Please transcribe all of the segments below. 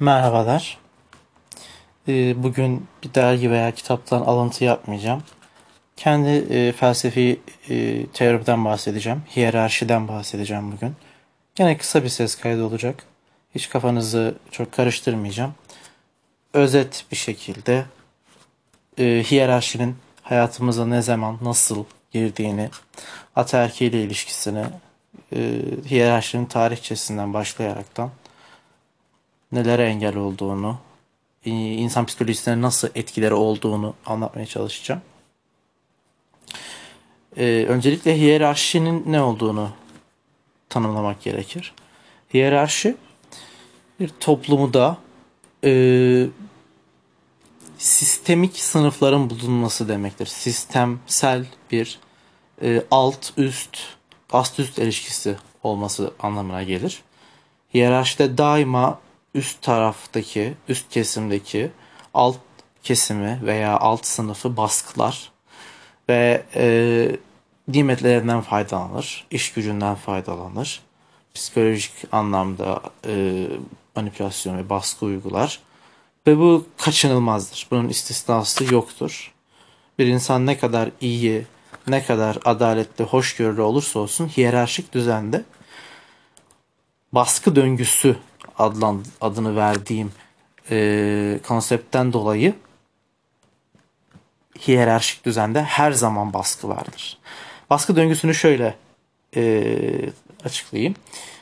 Merhabalar. Ee, Bugün bir dergi veya kitaptan alıntı yapmayacağım. Kendi e, felsefi e, teoriden bahsedeceğim. Hiyerarşiden bahsedeceğim bugün. Yine kısa bir ses kaydı olacak. Hiç kafanızı çok karıştırmayacağım. Özet bir şekilde e, hiyerarşinin hayatımıza ne zaman, nasıl girdiğini, ataerki ile ilişkisini, hiyerarşinin tarihçesinden başlayaraktan nelere engel olduğunu, insan psikolojisine nasıl etkileri olduğunu anlatmaya çalışacağım. Ee, öncelikle hiyerarşinin ne olduğunu tanımlamak gerekir. Hiyerarşi bir toplumu da e, sistemik sınıfların bulunması demektir. Sistemsel bir e, alt üst ast üst ilişkisi olması anlamına gelir. Hiyerarşide daima üst taraftaki, üst kesimdeki alt kesimi veya alt sınıfı baskılar ve e, nimetlerinden faydalanır, iş gücünden faydalanır, psikolojik anlamda e, manipülasyon ve baskı uygular ve bu kaçınılmazdır. Bunun istisnası yoktur. Bir insan ne kadar iyi, ne kadar adaletli, hoşgörülü olursa olsun hiyerarşik düzende baskı döngüsü adlan, adını verdiğim e, konseptten dolayı hiyerarşik düzende her zaman baskı vardır. Baskı döngüsünü şöyle e, açıklayayım.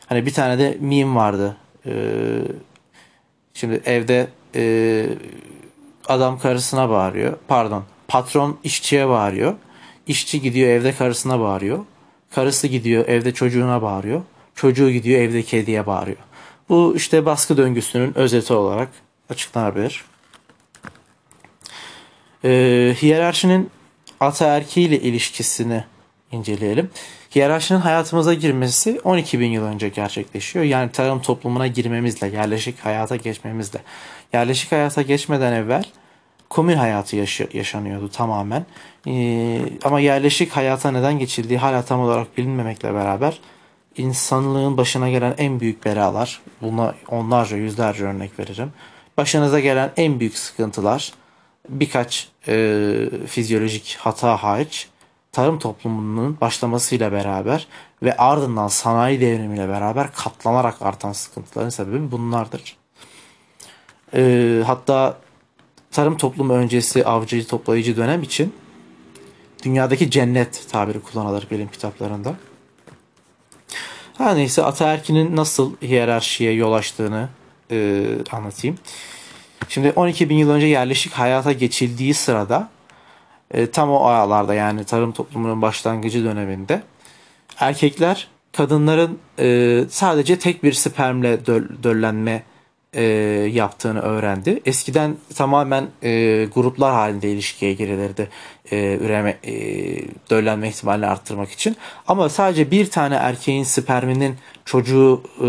Hani bir tane de meme vardı. E, şimdi evde e, adam karısına bağırıyor. Pardon. Patron işçiye bağırıyor. İşçi gidiyor evde karısına bağırıyor. Karısı gidiyor evde çocuğuna bağırıyor. Çocuğu gidiyor evde kediye bağırıyor. Bu işte baskı döngüsünün özeti olarak açıklanabilir. Ee, hiyerarşinin ataerki ile ilişkisini inceleyelim. Hiyerarşinin hayatımıza girmesi 12 bin yıl önce gerçekleşiyor. Yani tarım toplumuna girmemizle, yerleşik hayata geçmemizle. Yerleşik hayata geçmeden evvel komün hayatı yaşa- yaşanıyordu tamamen. Ee, ama yerleşik hayata neden geçildiği hala tam olarak bilinmemekle beraber insanlığın başına gelen en büyük belalar, buna onlarca yüzlerce örnek veririm. Başınıza gelen en büyük sıkıntılar birkaç e, fizyolojik hata hariç tarım toplumunun başlamasıyla beraber ve ardından sanayi devrimiyle beraber katlanarak artan sıkıntıların sebebi bunlardır. E, hatta tarım toplumu öncesi avcı toplayıcı dönem için dünyadaki cennet tabiri kullanılır bilim kitaplarında. Her neyse ataerkinin nasıl hiyerarşiye yol açtığını e, anlatayım. Şimdi 12 bin yıl önce yerleşik hayata geçildiği sırada e, tam o aralarda yani tarım toplumunun başlangıcı döneminde erkekler kadınların e, sadece tek bir spermle döl, e, yaptığını öğrendi. Eskiden tamamen e, gruplar halinde ilişkiye girilirdi e, üreme e, döllenme ihtimalini arttırmak için. Ama sadece bir tane erkeğin sperminin çocuğu e,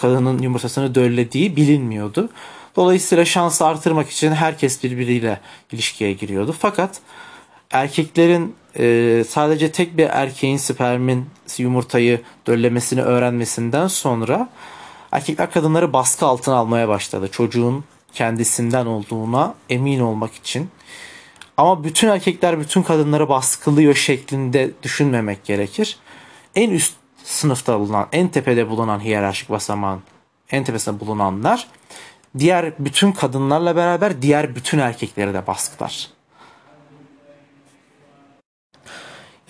kadının yumurtasını döllediği bilinmiyordu. Dolayısıyla şansı artırmak için herkes birbiriyle ilişkiye giriyordu. Fakat erkeklerin e, sadece tek bir erkeğin spermin yumurtayı döllemesini öğrenmesinden sonra erkekler kadınları baskı altına almaya başladı. Çocuğun kendisinden olduğuna emin olmak için. Ama bütün erkekler bütün kadınları baskılıyor şeklinde düşünmemek gerekir. En üst sınıfta bulunan, en tepede bulunan hiyerarşik basamağın en tepesinde bulunanlar diğer bütün kadınlarla beraber diğer bütün erkekleri de baskılar.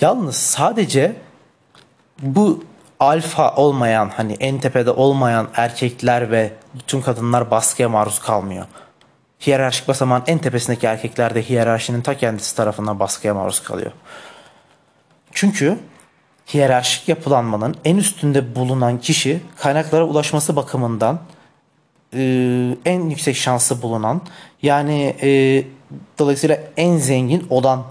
Yalnız sadece bu alfa olmayan hani en tepede olmayan erkekler ve bütün kadınlar baskıya maruz kalmıyor. Hiyerarşik basamağın en tepesindeki erkekler de hiyerarşinin ta kendisi tarafından baskıya maruz kalıyor. Çünkü hiyerarşik yapılanmanın en üstünde bulunan kişi kaynaklara ulaşması bakımından e, en yüksek şansı bulunan yani e, dolayısıyla en zengin olan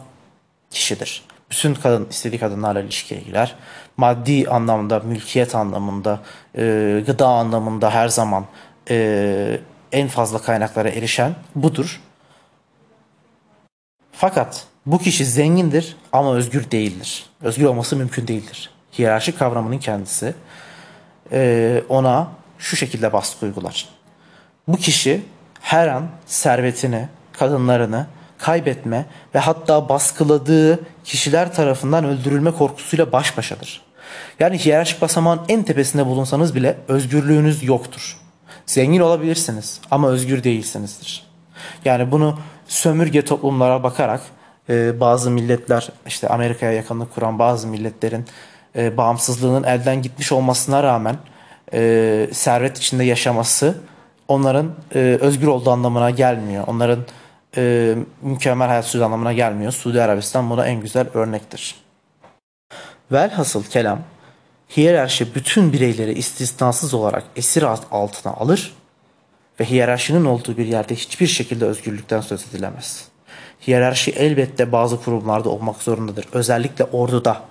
kişidir. Bütün kadın istediği kadınlarla ilişkiye girer. Maddi anlamda, mülkiyet anlamında, e, gıda anlamında her zaman e, en fazla kaynaklara erişen budur. Fakat bu kişi zengindir ama özgür değildir. Özgür olması mümkün değildir. Hiyerarşik kavramının kendisi e, ona şu şekilde baskı uygular. bu kişi her an servetini, kadınlarını kaybetme ve hatta baskıladığı kişiler tarafından öldürülme korkusuyla baş başadır. Yani hiyerarşik basamağın en tepesinde bulunsanız bile özgürlüğünüz yoktur. Zengin olabilirsiniz ama özgür değilsinizdir. Yani bunu sömürge toplumlara bakarak e, bazı milletler işte Amerika'ya yakınlık kuran bazı milletlerin e, bağımsızlığının elden gitmiş olmasına rağmen e, servet içinde yaşaması onların e, özgür olduğu anlamına gelmiyor. Onların e, mükemmel hayat sürdüğü anlamına gelmiyor. Suudi Arabistan buna en güzel örnektir. Velhasıl kelam hiyerarşi bütün bireyleri istisnasız olarak esir altına alır ve hiyerarşinin olduğu bir yerde hiçbir şekilde özgürlükten söz edilemez. Hiyerarşi elbette bazı kurumlarda olmak zorundadır. Özellikle orduda.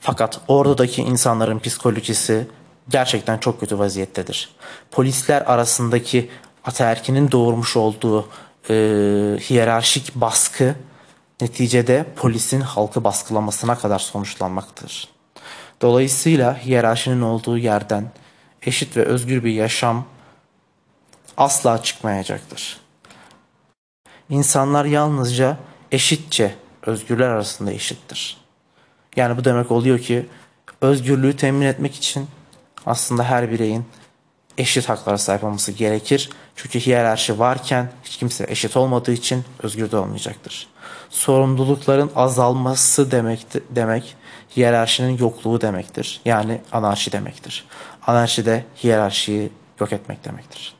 Fakat ordudaki insanların psikolojisi gerçekten çok kötü vaziyettedir. Polisler arasındaki ataerkinin doğurmuş olduğu e, hiyerarşik baskı neticede polisin halkı baskılamasına kadar sonuçlanmaktadır. Dolayısıyla hiyerarşinin olduğu yerden eşit ve özgür bir yaşam asla çıkmayacaktır. İnsanlar yalnızca eşitçe özgürler arasında eşittir. Yani bu demek oluyor ki özgürlüğü temin etmek için aslında her bireyin eşit haklara sahip olması gerekir. Çünkü hiyerarşi varken hiç kimse eşit olmadığı için özgür de olmayacaktır. Sorumlulukların azalması demek, demek hiyerarşinin yokluğu demektir. Yani anarşi demektir. Anarşi de hiyerarşiyi yok etmek demektir.